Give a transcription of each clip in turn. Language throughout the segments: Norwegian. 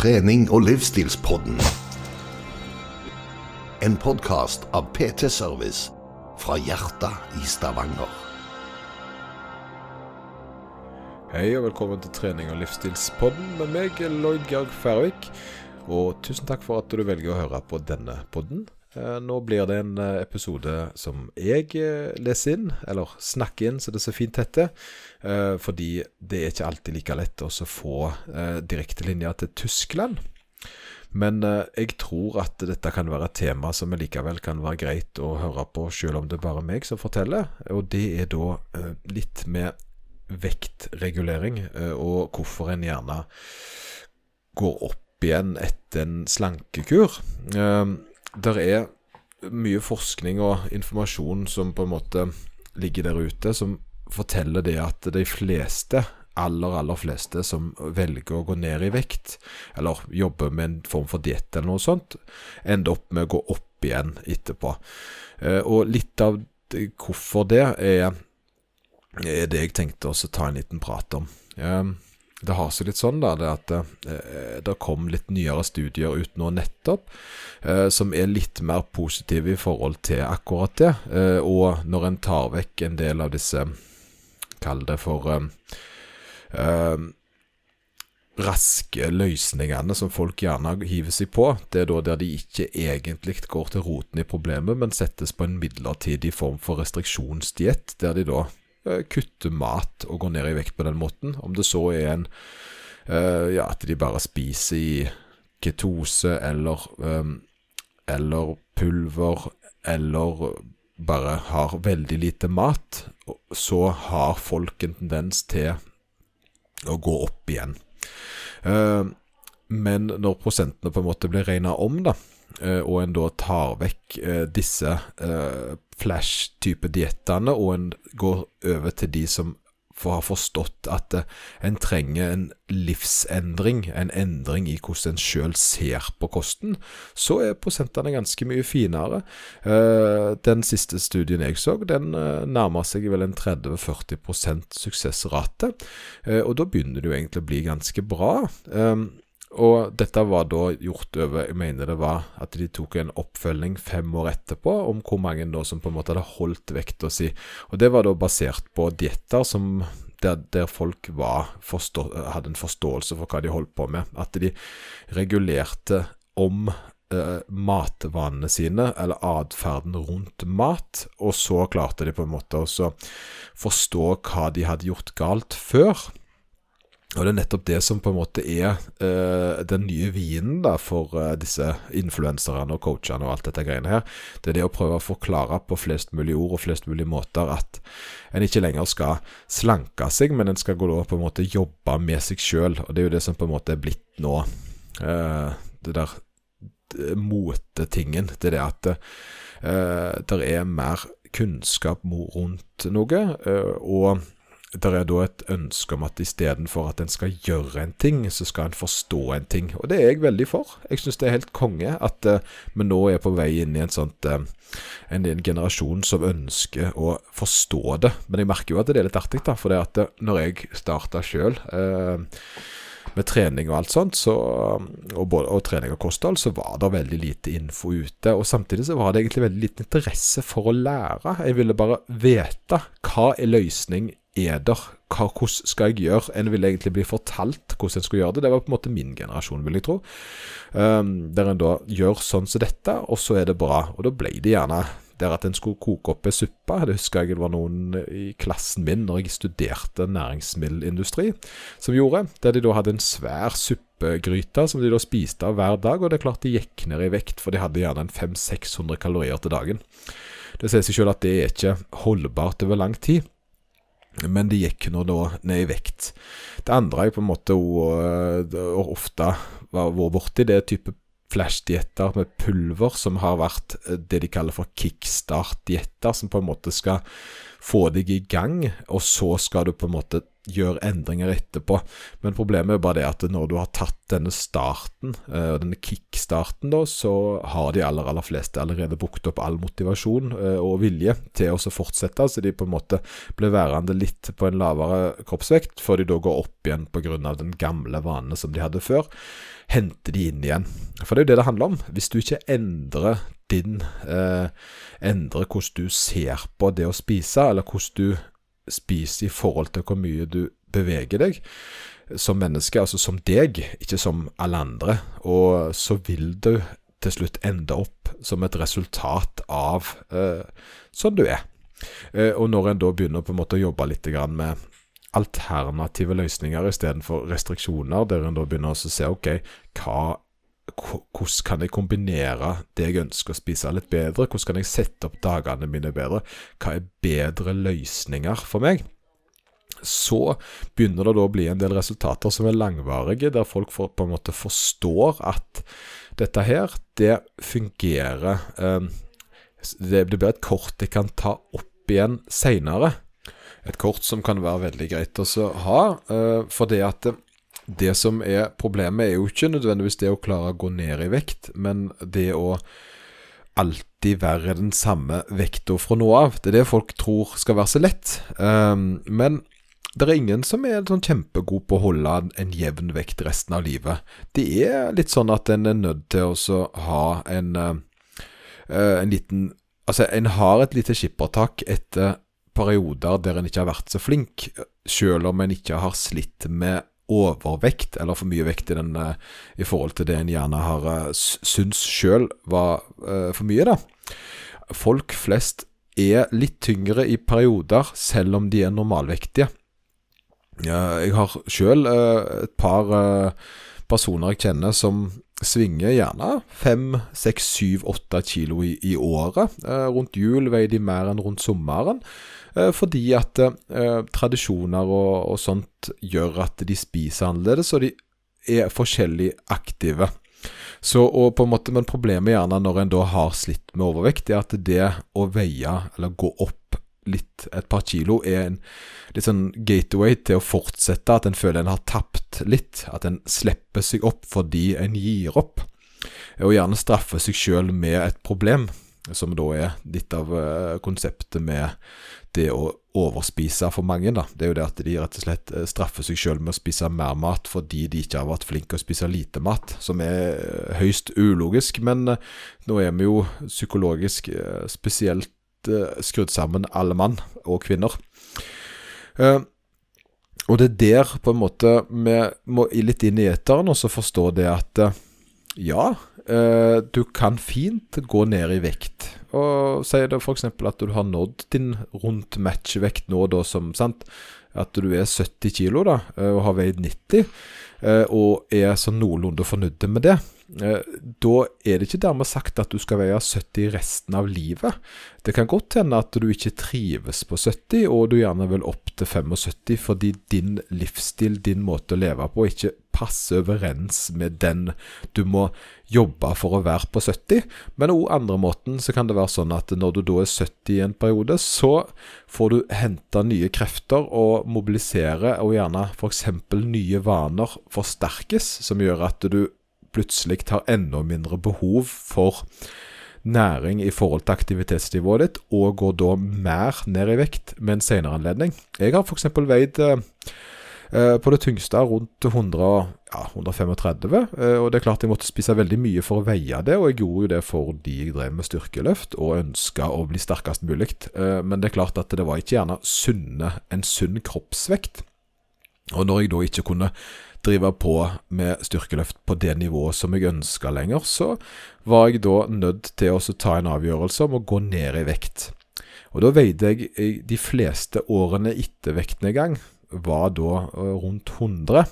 trening- og livsstilspodden. En podkast av PT Service fra hjertet i Stavanger. Hei og velkommen til trening- og livsstilspodden med meg, Lloyd Georg Færvik. Og tusen takk for at du velger å høre på denne podden. Eh, nå blir det en eh, episode som jeg eh, leser inn, eller snakker inn, så det er så fint heter. Fordi det er ikke alltid like lett å få direktelinja til Tyskland. Men jeg tror at dette kan være et tema som likevel kan være greit å høre på, selv om det er bare meg som forteller. Og det er da litt med vektregulering, og hvorfor en gjerne går opp igjen etter en slankekur det er mye forskning og informasjon som på en måte ligger der ute, som forteller det at de fleste, aller, aller fleste som velger å gå ned i vekt, eller jobber med en form for diett eller noe sånt, ender opp med å gå opp igjen etterpå. Eh, og litt av hvorfor det er, er det jeg tenkte å ta en liten prat om. Det har seg litt sånn da, det at eh, det kom litt nyere studier ut nå nettopp, eh, som er litt mer positive i forhold til akkurat det. Eh, og når en tar vekk en del av disse, kall det for eh, eh, raske løsningene som folk gjerne hiver seg på, det er da der de ikke egentlig går til roten i problemet, men settes på en midlertidig form for restriksjonsdiett, der de da kutte mat og gå ned i vekt på den måten. Om det så er en uh, ja, at de bare spiser i ketose eller um, eller pulver eller bare har veldig lite mat, så har folk en tendens til å gå opp igjen. Uh, men når prosentene på en måte blir regna om, da, Eh, og en da tar vekk eh, disse eh, flash-type diettene, og en går over til de som har forstått at en trenger en livsendring, en endring i hvordan en sjøl ser på kosten, så er prosentene ganske mye finere. Den siste studien jeg så, den nærmer seg vel en 30-40 suksessrate, og da begynner det jo egentlig å bli ganske bra. Og dette var da gjort over Jeg mener det var at de tok en oppfølging fem år etterpå om hvor mange da som på en måte hadde holdt vekta si. Og det var da basert på dietter som der, der, folk forstå, hadde en forståelse for hva de holdt på med. At de regulerte om eh, matvanene sine, eller atferden rundt mat, og så klarte de på en måte å forstå hva de hadde gjort galt før. Og det er nettopp det som på en måte er uh, den nye vinen da for uh, disse influenserne og coachene og alt dette greiene her. Det er det å prøve å forklare på flest mulig ord og flest mulig måter at en ikke lenger skal slanke seg, men en skal gå da på en måte jobbe med seg sjøl. Og det er jo det som på en måte er blitt nå. Uh, det der motetingen. Det er det at det er mer kunnskap rundt noe. og det er da et ønske om at istedenfor at en skal gjøre en ting, så skal en forstå en ting. Og det er jeg veldig for. Jeg syns det er helt konge at uh, vi nå er på vei inn i en sånt uh, en, en, generasjon som ønsker å forstå det. Men jeg merker jo at det er litt artig, da. For det at uh, når jeg starta sjøl med trening og alt sånt, så, og, både, og, trening og kosthold, så var det veldig lite info ute. Og samtidig så var det egentlig veldig liten interesse for å lære. Jeg ville bare vite hva er løsning er der? Hva, hvordan skal jeg gjøre? En ville egentlig bli fortalt hvordan en skulle gjøre det. Det var på en måte min generasjon, vil jeg tro. Um, der en da gjør sånn som dette, og så er det bra. Og da ble det gjerne der at en skulle koke opp ei suppe. Det husker jeg det var noen i klassen min når jeg studerte næringsmiddelindustri som gjorde. Der de da hadde en svær suppegryte som de da spiste av hver dag. Og det er klart de gikk ned i vekt, for de hadde gjerne en 500-600 kalorier til dagen. Det sier seg selv at det er ikke holdbart over lang tid men det gikk nå da ned i vekt. Det andre jeg på en måte og, og ofte har vært borti, det er type flash-dietter med pulver, som har vært det de kaller for kickstart-dietter, som på en måte skal få deg i gang, og så skal du på en måte gjøre endringer etterpå. Men problemet er bare det at når du har tatt denne starten, eh, denne kickstarten, da, så har de aller, aller fleste allerede brukt opp all motivasjon eh, og vilje til å fortsette, så de på en måte blir værende litt på en lavere kroppsvekt, før de da går opp igjen pga. den gamle vanen som de hadde før. Henter de inn igjen. For det er jo det det handler om. Hvis du ikke endrer din eh, Endrer hvordan du ser på det å spise, eller hvordan du spiser i forhold til hvor mye du beveger deg som menneske, altså som deg, ikke som alle andre. Og så vil du til slutt ende opp som et resultat av eh, sånn du er. Eh, og når en da begynner på en måte å jobbe litt med alternative løsninger istedenfor restriksjoner, der en da begynner å se ok, hva hvordan kan jeg kombinere det jeg ønsker å spise litt bedre? Hvordan kan jeg sette opp dagene mine bedre? Hva er bedre løsninger for meg? Så begynner det da å bli en del resultater som er langvarige, der folk for, på en måte forstår at dette her, det fungerer eh, det, blir et kort jeg kan ta opp igjen seinere. Et kort som kan være veldig greit å ha, eh, for det at det som er problemet, er jo ikke nødvendigvis det å klare å gå ned i vekt, men det å alltid være den samme vekta fra nå av. Det er det folk tror skal være så lett. Um, men det er ingen som er sånn kjempegod på å holde en jevn vekt resten av livet. Det er litt sånn at en er nødt til å ha en, uh, en liten Altså, en har et lite skippertak etter perioder der en ikke har vært så flink, selv om en ikke har slitt med overvekt, eller for mye vekt i, den, eh, i forhold til det en gjerne har uh, syns sjøl var uh, for mye, da. Folk flest er litt tyngre i perioder, selv om de er normalvektige. Jeg har sjøl et par personer jeg kjenner som svinger gjerne fem, seks, syv, åtte kilo i, i året. Rundt jul veier de mer enn rundt sommeren. Eh, fordi at eh, tradisjoner og, og, sånt gjør at de spiser annerledes, og de er forskjellig aktive. Så, på en måte, Men problemet gjerne når en da har slitt med overvekt, er at det å veie eller gå opp litt, et par kilo, er en litt sånn gateway til å fortsette, at en føler en har tapt litt. At en slipper seg opp fordi en gir opp. Og gjerne straffe seg sjøl med et problem, som da er litt av konseptet med det å overspise for mange. da, Det er jo det at de rett og slett eh, straffer seg selv med å spise mer mat fordi de ikke har vært flinke å spise lite mat, som er eh, høyst ulogisk. Men eh, nå er vi jo psykologisk spesielt skrudd sammen, alle mann og kvinner. Og det er der på en måte vi må litt inn i eteren og så forstå det at ja, du kan fint gå ned i vekt og Si det f.eks. at du har nådd din rundt matchvekt nå, da, som sant, at du er 70 kilo da, eh, og har veid 90, eh, og er sånn noenlunde fornøyd med det, Eh, da er det ikke dermed sagt at du skal veie 70 resten av livet. Det kan godt hende at du ikke trives på 70, og du gjerne vil opp til 75 fordi din livsstil, din måte å leve på, ikke passer overens med den du må jobbe for å være på 70. Men òg andre måten så kan det være sånn at når du da er 70 i en periode, så får du hente nye krefter og mobilisere, og gjerne f.eks. nye vaner forsterkes, som gjør at du plutselig har enda mindre behov for næring i forhold til aktivitetsnivået ditt, og går da mer ned i vekt med en senere anledning. Jeg har f.eks. veid eh, eh, på det tyngste rundt 100, ja, 135, eh, og det er klart jeg måtte spise veldig mye for å veie det, og jeg gjorde jo det fordi jeg drev med styrkeløft og ønska å bli sterkest mulig. Eh, men det er klart at det var ikke gjerne sunne, en sunn kroppsvekt. Og når jeg da ikke kunne drive på med styrkeløft på det nivået som jeg ønska lenger, så var jeg da nødt til å ta en avgjørelse om å gå ned i vekt. Og da veide jeg de fleste årene etter vektnedgang, var da eh, rundt 100.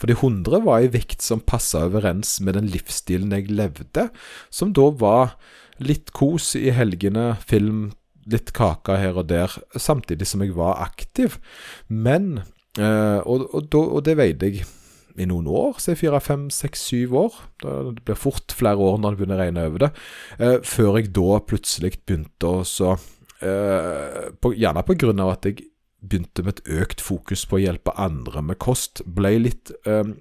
Fordi 100 var ei vekt som passa overens med den livsstilen jeg levde, som da var litt kos i helgene, film, litt kake her og der, samtidig som jeg var aktiv. Men Uh, og, og, og, det veide jeg i noen år, si fire, fem, seks, syv år. Det blir fort flere år når en begynner å regne over det. Eh, før jeg da plutselig begynte å eh, på, gjerne av at jeg begynte med et økt fokus på å hjelpe andre med kost. Ble litt eh,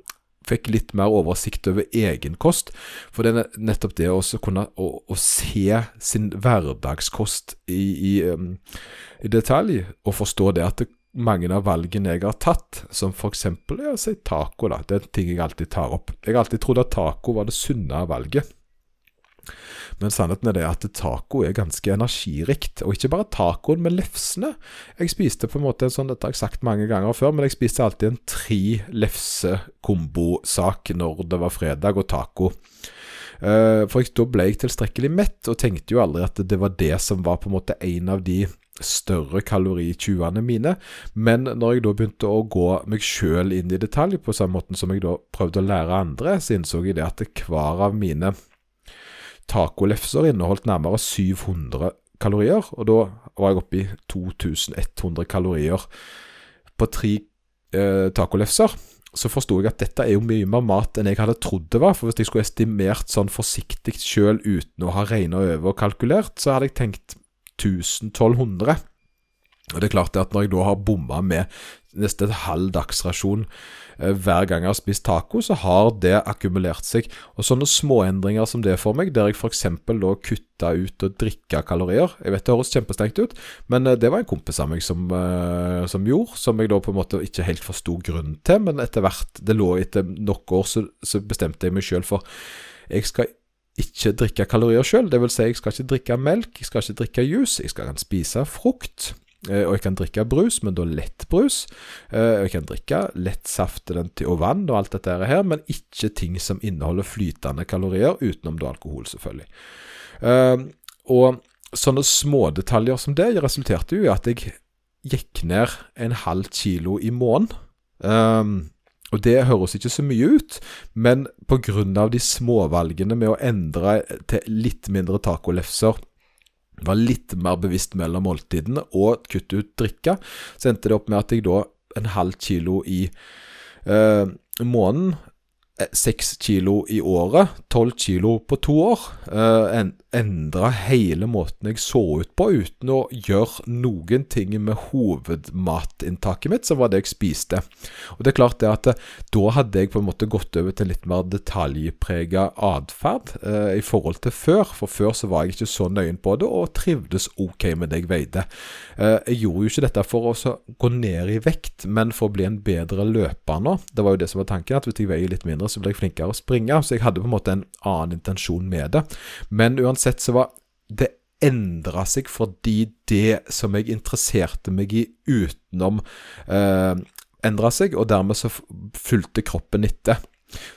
Fikk litt mer oversikt over egen kost. For det er nettopp det å kunne å, å se sin hverdagskost i, i, um, i, detalj, og forstå det at det, mange av valgene jeg har tatt, som f.eks. Ja, si taco, da. Det er en ting jeg alltid tar opp. Jeg har alltid trodd at taco var det sunne valget. Men sannheten er det at taco er ganske energirikt. Og ikke bare tacoen, men lefsene. Jeg spiste på en måte en sånn, dette har jeg sagt mange ganger før, men jeg spiste alltid en tre lefse-kombosak når det var fredag og taco. Uh, for da ble jeg tilstrekkelig mett, og tenkte jo aldri at det var det som var på en måte en av de større kalorityvene mine. Men når jeg da begynte å gå meg sjøl inn i detalj, på samme måte som jeg da prøvde å lære andre, så innså jeg det at hver av mine tacolefser inneholdt nærmere 700 kalorier, og da var jeg oppe i 2100 kalorier på tre eh, tacolefser. Så forsto jeg at dette er jo mye mer mat enn jeg hadde trodd det var. For hvis jeg skulle estimert sånn forsiktig sjøl uten å ha regna over og kalkulert, så hadde jeg tenkt 1000-1200. Og det er klart at når jeg da har bomma med nesten en halv dagsrasjon Eh, hver gang jeg har spist taco, så har det akkumulert seg. Og sånne småendringer som det for meg, der jeg f.eks. da kutta ut å drikke kalorier Jeg vet det høres kjempestrengt ut, men eh, det var en kompis av meg som, uh, som gjorde, som jeg da på en måte ikke helt forsto grunnen til, men etter hvert, det lå etter noen år, så, så bestemte jeg meg sjøl for jeg skal ikke drikke kalorier sjøl. Det vil si, jeg skal ikke drikke melk, jeg skal ikke drikke juice, jeg skal spise frukt. Eh, og jeg kan drikke brus, men da lettbrus. brus. og jeg kan drikke lett saft og vann og alt dette her, men ikke ting som inneholder flytende kalorier, utenom da alkohol, selvfølgelig. Eh, og sånne smådetaljer som det resulterte jo i at jeg gikk ned en halv kilo i måneden. Og det høres ikke så mye ut, men pga. de småvalgene med å endre til litt mindre tacolefser var litt mer bevisst mellom måltidene og kutte ut drikka, så endte det opp med at jeg da en halv kilo i eh, måneden Eh, seks kilo i året, tolv kilo på to år. eh, en, endra hele måten jeg så ut på, uten å gjøre noen ting med hovedmatinntaket mitt, som var det jeg spiste. Og det er klart det at uh, da hadde jeg på en måte gått over til litt mer detaljprega atferd eh, i forhold til før. For før så var jeg ikke så nøyen på det, og trivdes ok med det jeg veide. jeg gjorde jo ikke dette for å gå ned i vekt, men for å bli en bedre løper nå. Det var jo det som var tanken, at hvis jeg veier litt mindre så ble jeg flinkere å springe. Så jeg hadde på en måte en annen intensjon med det. Men uansett så var det endra seg fordi det som jeg interesserte meg i utenom, eh, endra seg, og dermed så fulgte kroppen etter.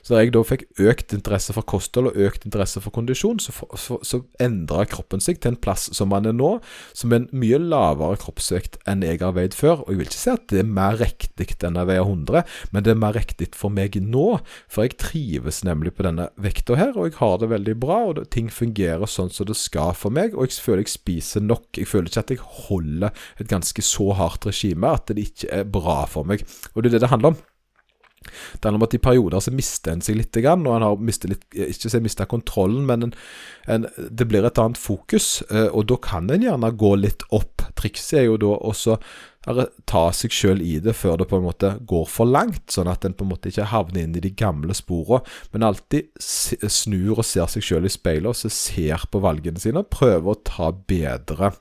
Så da jeg da fikk økt interesse for kosthold og økt interesse for kondisjon, så, så, så endra kroppen seg til en plass som man er nå, som er en mye lavere kroppsvekt enn jeg har veid før. Og jeg vil ikke si at det er mer riktig enn jeg veier 100, men det er mer riktig for meg nå. For jeg trives nemlig på denne vekta her, og jeg har det veldig bra, og ting fungerer sånn som det skal for meg, og jeg føler jeg spiser nok. Jeg føler ikke at jeg holder et ganske så hardt regime at det ikke er bra for meg. Og det er det det handler om. Det handler om at i perioder så mister en seg litt, og en har mistet litt, ikke så mista kontrollen, men en, en, det blir et annet fokus, eh, og da kan en gjerne gå litt opp. Trikset er jo da også ta seg sjøl i det før det på en måte går for langt, sånn at en på en måte ikke havner inn i de gamle sporene, men alltid snur og ser seg sjøl i speilet og så ser på valgene sine og prøver å ta bedre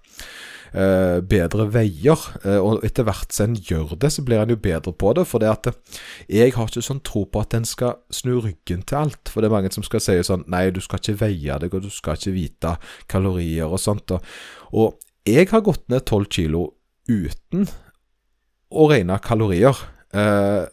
eh, bedre veier. Eh, og etter hvert som en gjør det, så blir en jo bedre på det. For det at jeg har ikke sånn tro på at en skal snu ryggen til alt. For det er mange som skal si sånn Nei, du skal ikke veie deg, og du skal ikke vite kalorier og sånt. Og, og jeg har gått ned tolv kilo uten å regne kalorier. Uh,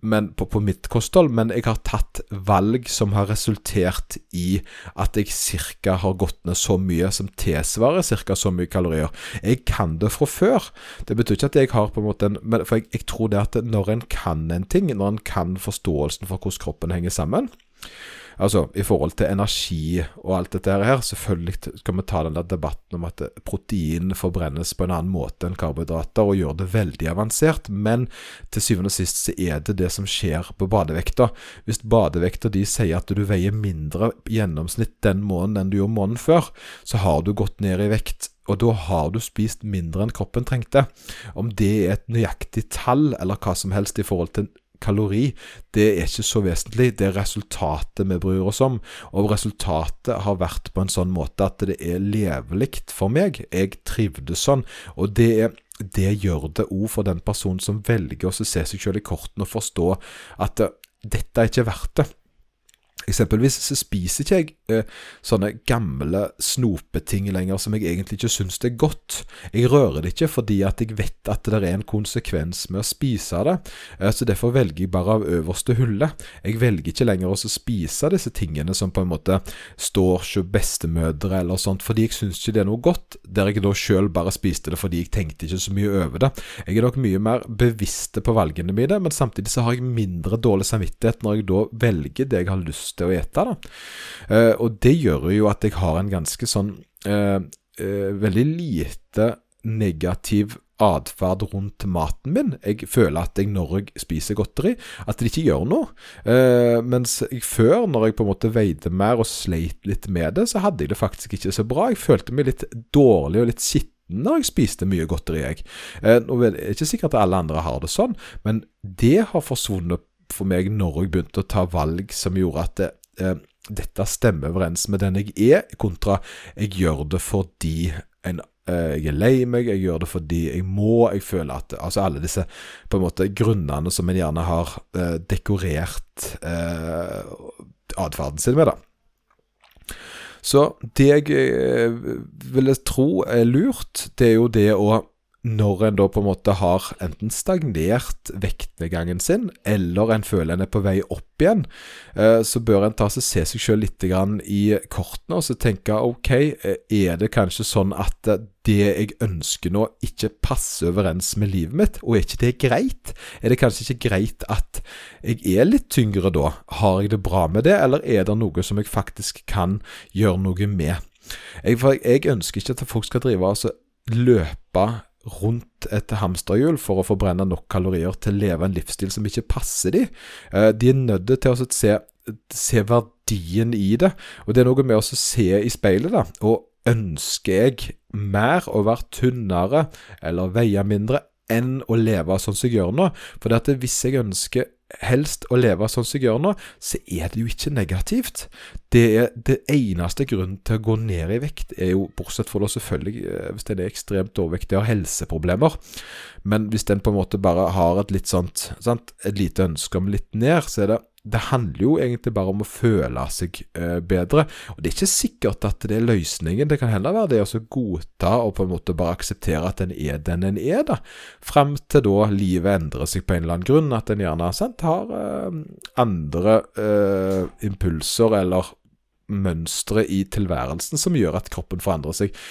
men på, på, mitt kosthold, men jeg har tatt valg som har resultert i at jeg ca. har gått ned så mye som tilsvarer ca. så mye kalorier. Jeg kan det fra før. Det betyr ikke at jeg har på en måte en For jeg, jeg tror det at når en kan en ting, når en kan forståelsen for hvordan kroppen henger sammen, Altså, i forhold til energi og alt dette her, selvfølgelig skal vi ta den der debatten om at protein forbrennes på en annen måte enn karbohydrater, og gjør det veldig avansert, men til syvende og sist så er det det som skjer på badevekta. Hvis badevekta de sier at du veier mindre gjennomsnitt den måneden enn du gjorde måneden før, så har du gått ned i vekt og da har du spist mindre enn kroppen trengte. Om det er et nøyaktig tall, eller hva som helst i forhold til kalori, det er ikke så vesentlig. Det er resultatet vi bryr oss om. Og resultatet har vært på en sånn måte at det er levelig for meg. Jeg trivdes sånn. Og det, er, det gjør det òg for den personen som velger å se seg selv i kortene og forstå at dette er ikke verdt det. Eksempelvis så spiser ikke jeg eh, sånne gamle snopeting lenger som jeg egentlig ikke syns er godt. Jeg rører det ikke fordi at jeg vet at det er en konsekvens med å spise det, eh, så derfor velger jeg bare av øverste hylle. Jeg velger ikke lenger å spise disse tingene som på en måte står hos bestemødre eller sånt, fordi jeg syns ikke det er noe godt, der jeg da sjøl bare spiste det fordi jeg tenkte ikke så mye over det. Jeg er nok mye mer bevisste på valgene mine, men samtidig så har jeg mindre dårlig samvittighet når jeg da velger det jeg har lyst til å ete. Uh, og det gjør jo at jeg har en ganske sånn uh, uh, veldig lite negativ atferd rundt maten min. Jeg føler at jeg når jeg spiser godteri, at det ikke gjør noe. Uh, mens jeg før, når jeg på en måte veide mer og sleit litt med det, så hadde jeg det faktisk ikke så bra. Jeg følte meg litt dårlig og litt skitten når jeg spiste mye godteri, jeg. Uh, nå er ikke sikkert at alle andre har det sånn, men det har forsvunnet for meg når jeg begynte å ta valg som gjorde at det, eh, dette stemmer overens med den jeg er, kontra jeg gjør det fordi en, eh, jeg er lei meg, jeg gjør det fordi jeg må, jeg føler at Altså alle disse på en måte grunnene som en gjerne har eh, dekorert eh, atferden sin med, da. Så det jeg eh, ville tro er lurt, det er jo det å når en da på en måte har enten stagnert vektnedgangen sin, eller en føler en er på vei opp igjen, eh, så bør en ta seg se seg selv litt i kortene og så tenke ok, eh, er det kanskje sånn at det jeg ønsker nå, ikke passer overens med livet mitt, og er ikke det greit? Er det kanskje ikke greit at jeg er litt tyngre da? Har jeg det bra med det, eller er det noe som jeg faktisk kan gjøre noe med? Jeg, jeg ønsker ikke at folk skal drive altså løpe rundt et hamsterhjul for å forbrenne nok kalorier til å leve en livsstil som ikke passer de. Eh, de er nødt til å se, se, verdien i det. Og det er noe med å se i speilet, da. Og ønsker jeg mer å være tynnere eller veie mindre enn å leve sånn som jeg gjør nå? For hvis jeg ønsker helst å leve sånn som jeg gjør nå, så er det jo ikke negativt. Det er det eneste grunnen til å gå ned i vekt, er jo, bortsett fra det selvfølgelig eh, hvis en er ekstremt overvektig og har helseproblemer, men hvis en på en måte bare har et litt sånt, sant, et lite ønske om litt ned, så er det det handler jo egentlig bare om å føle seg eh, bedre. Og Det er ikke sikkert at det er løsningen. Det kan heller være det å godta og på en måte bare akseptere at en er den en er, da. Fram til da livet endrer seg på en eller annen grunn. At en gjerne sant, har eh, andre eh, impulser eller mønstre i tilværelsen som gjør at kroppen forandrer seg.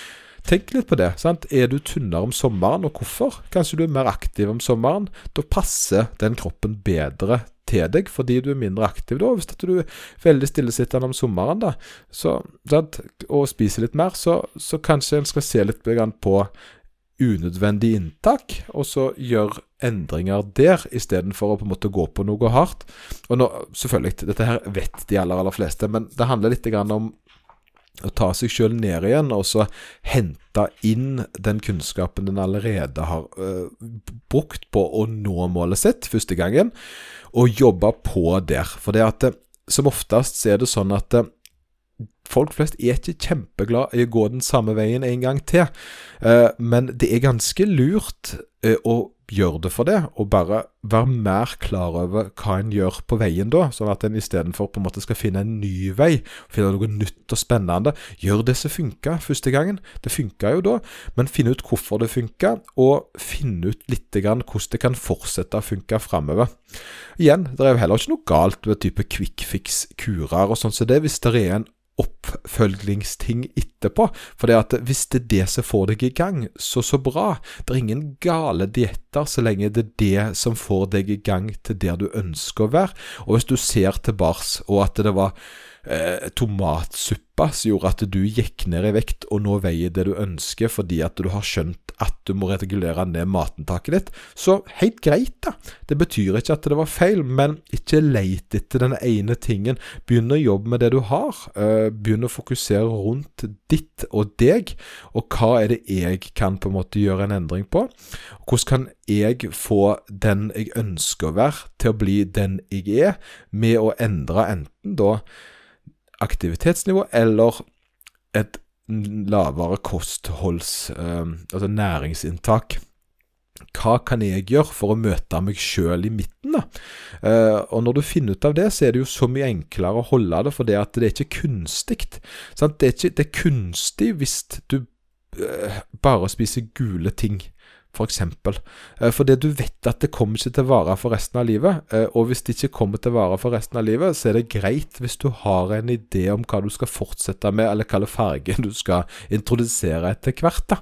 Tenk litt på det. sant? Er du tynnere om sommeren, og hvorfor? Kanskje du er mer aktiv om sommeren? Da passer den kroppen bedre til deg fordi du er mindre aktiv da. Hvis du er veldig stillesittende om sommeren da, så, og spiser litt mer, så, så kanskje en skal se litt på unødvendig inntak, og så gjøre endringer der, istedenfor å på en måte gå på noe hardt. Og nå, selvfølgelig, dette her vet de aller, aller fleste, men det handler litt om å ta seg sjøl ned igjen, og så hente inn den kunnskapen den allerede har uh, brukt på å nå målet sitt første gangen og jobbe på der. For det at som oftest så er det sånn at eh, folk flest er ikke kjempeglad i å gå den samme veien en gang til. Eh, men det er ganske lurt eh, å gjør det for det, og bare vær mer klar over hva en gjør på veien da, sånn at en istedenfor på en måte skal finne en ny vei, finne noe nytt og spennende, gjør det som funka første gangen. Det funka jo da, men finn ut hvorfor det funka, og finn ut litt grann hvordan det kan fortsette å funke framover. Igjen, det er jo heller ikke noe galt ved type quick fix-kurer og sånn som så det, hvis det er en oppfølgingsting etterpå. For det at hvis det er det som får deg i gang, så så bra. Det er ingen gale dietter så lenge det er det som får deg i gang til der du ønsker å være. Og hvis du ser tilbake, og at det var eh, tomatsuppa som gjorde at du gikk ned i vekt, og nå veier det du ønsker fordi at du har skjønt at du må regulere ned matinntaket ditt. Så helt greit, da. Det betyr ikke at det var feil, men ikke leit etter den ene tingen. Begynn å jobbe med det du har. Uh, begynn å fokusere rundt ditt og deg, og hva er det jeg kan på en måte gjøre en endring på? Hvordan kan jeg få den jeg ønsker å være, til å bli den jeg er, med å endre enten da aktivitetsnivå eller et lavere kostholds... Uh, altså næringsinntak. Hva kan jeg gjøre for å møte meg sjøl i midten? da? Eh, og Når du finner ut av det, så er det jo så mye enklere å holde det, for det at det er ikke kunstig. Sant? Det, er ikke, det er kunstig hvis du eh, bare spiser gule ting. For, eksempel. for det du vet at det kommer ikke til å vare for resten av livet. Eh, og hvis det ikke kommer til å vare for resten av livet, så er det greit hvis du har en idé om hva du skal fortsette med, eller hva slags farge du skal introdusere etter hvert. da.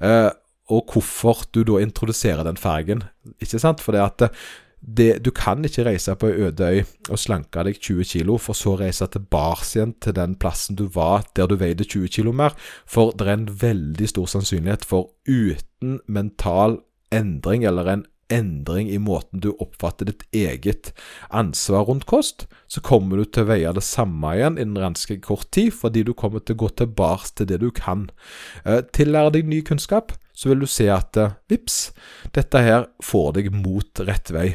Eh, og hvorfor du da introduserer den fargen. Ikke sant? For det at det, du kan ikke reise på ei øde øy og slanke deg 20 kg, for så reise tilbake igjen til den plassen du var der du veide 20 kg mer. For det er en veldig stor sannsynlighet for uten mental endring, eller en endring i måten du oppfatter ditt eget ansvar rundt kost, så kommer du til å veie det samme igjen innen ganske kort tid, fordi du kommer til å gå tilbake til det du kan. Eh, tillære deg ny kunnskap, så vil du se at eh, vips, dette her får deg mot rett vei.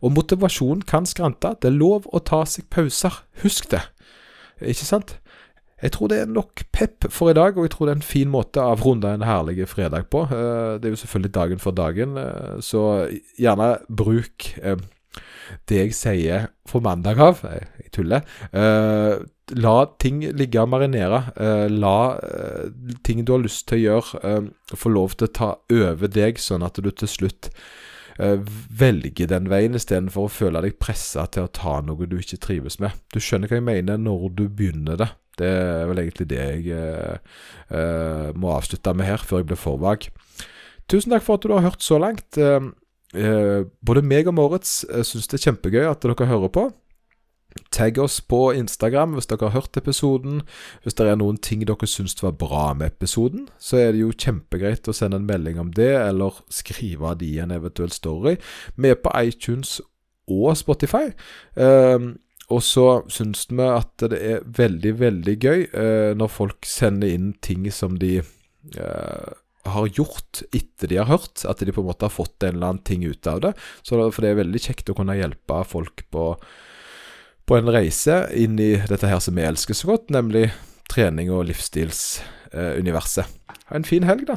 Og motivasjon kan skrante. Det er lov å ta seg pauser. Husk det. Ikke sant? Jeg tror det er nok pep for i dag, og jeg tror det er en fin måte av runde en herlig fredag på. Eh, det er jo selvfølgelig dagen for dagen, eh, så gjerne bruk eh, det jeg sier for mandag av. Jeg tuller. La ting ligge og marinere. La ting du har lyst til å gjøre, få lov til å ta over deg, sånn at du til slutt velge den veien istedenfor å føle deg pressa til å ta noe du ikke trives med. Du skjønner hva jeg mener når du begynner det. Det er vel egentlig det jeg uh, uh, må avslutte med her, før jeg blir for vag. Tusen takk for at du har hørt så langt. både meg og Moritz uh, syns det er kjempegøy at dere hører på. Tagg oss på Instagram hvis dere har hørt episoden. Hvis det er noen ting dere syns var bra med episoden, så er det jo kjempegreit å sende en melding om det, eller skrive det i en eventuell story. Vi er på iTunes og Spotify. Um, og så syns vi at det er veldig, veldig gøy uh, når folk sender inn ting som de uh, har gjort etter de har hørt, at de på en måte har fått en eller annen ting ut av det. Så, for det er veldig kjekt å kunne hjelpe folk på på en reise inn i dette her som vi elsker så godt, nemlig trening og livsstilsuniverset. Ha en fin helg, da.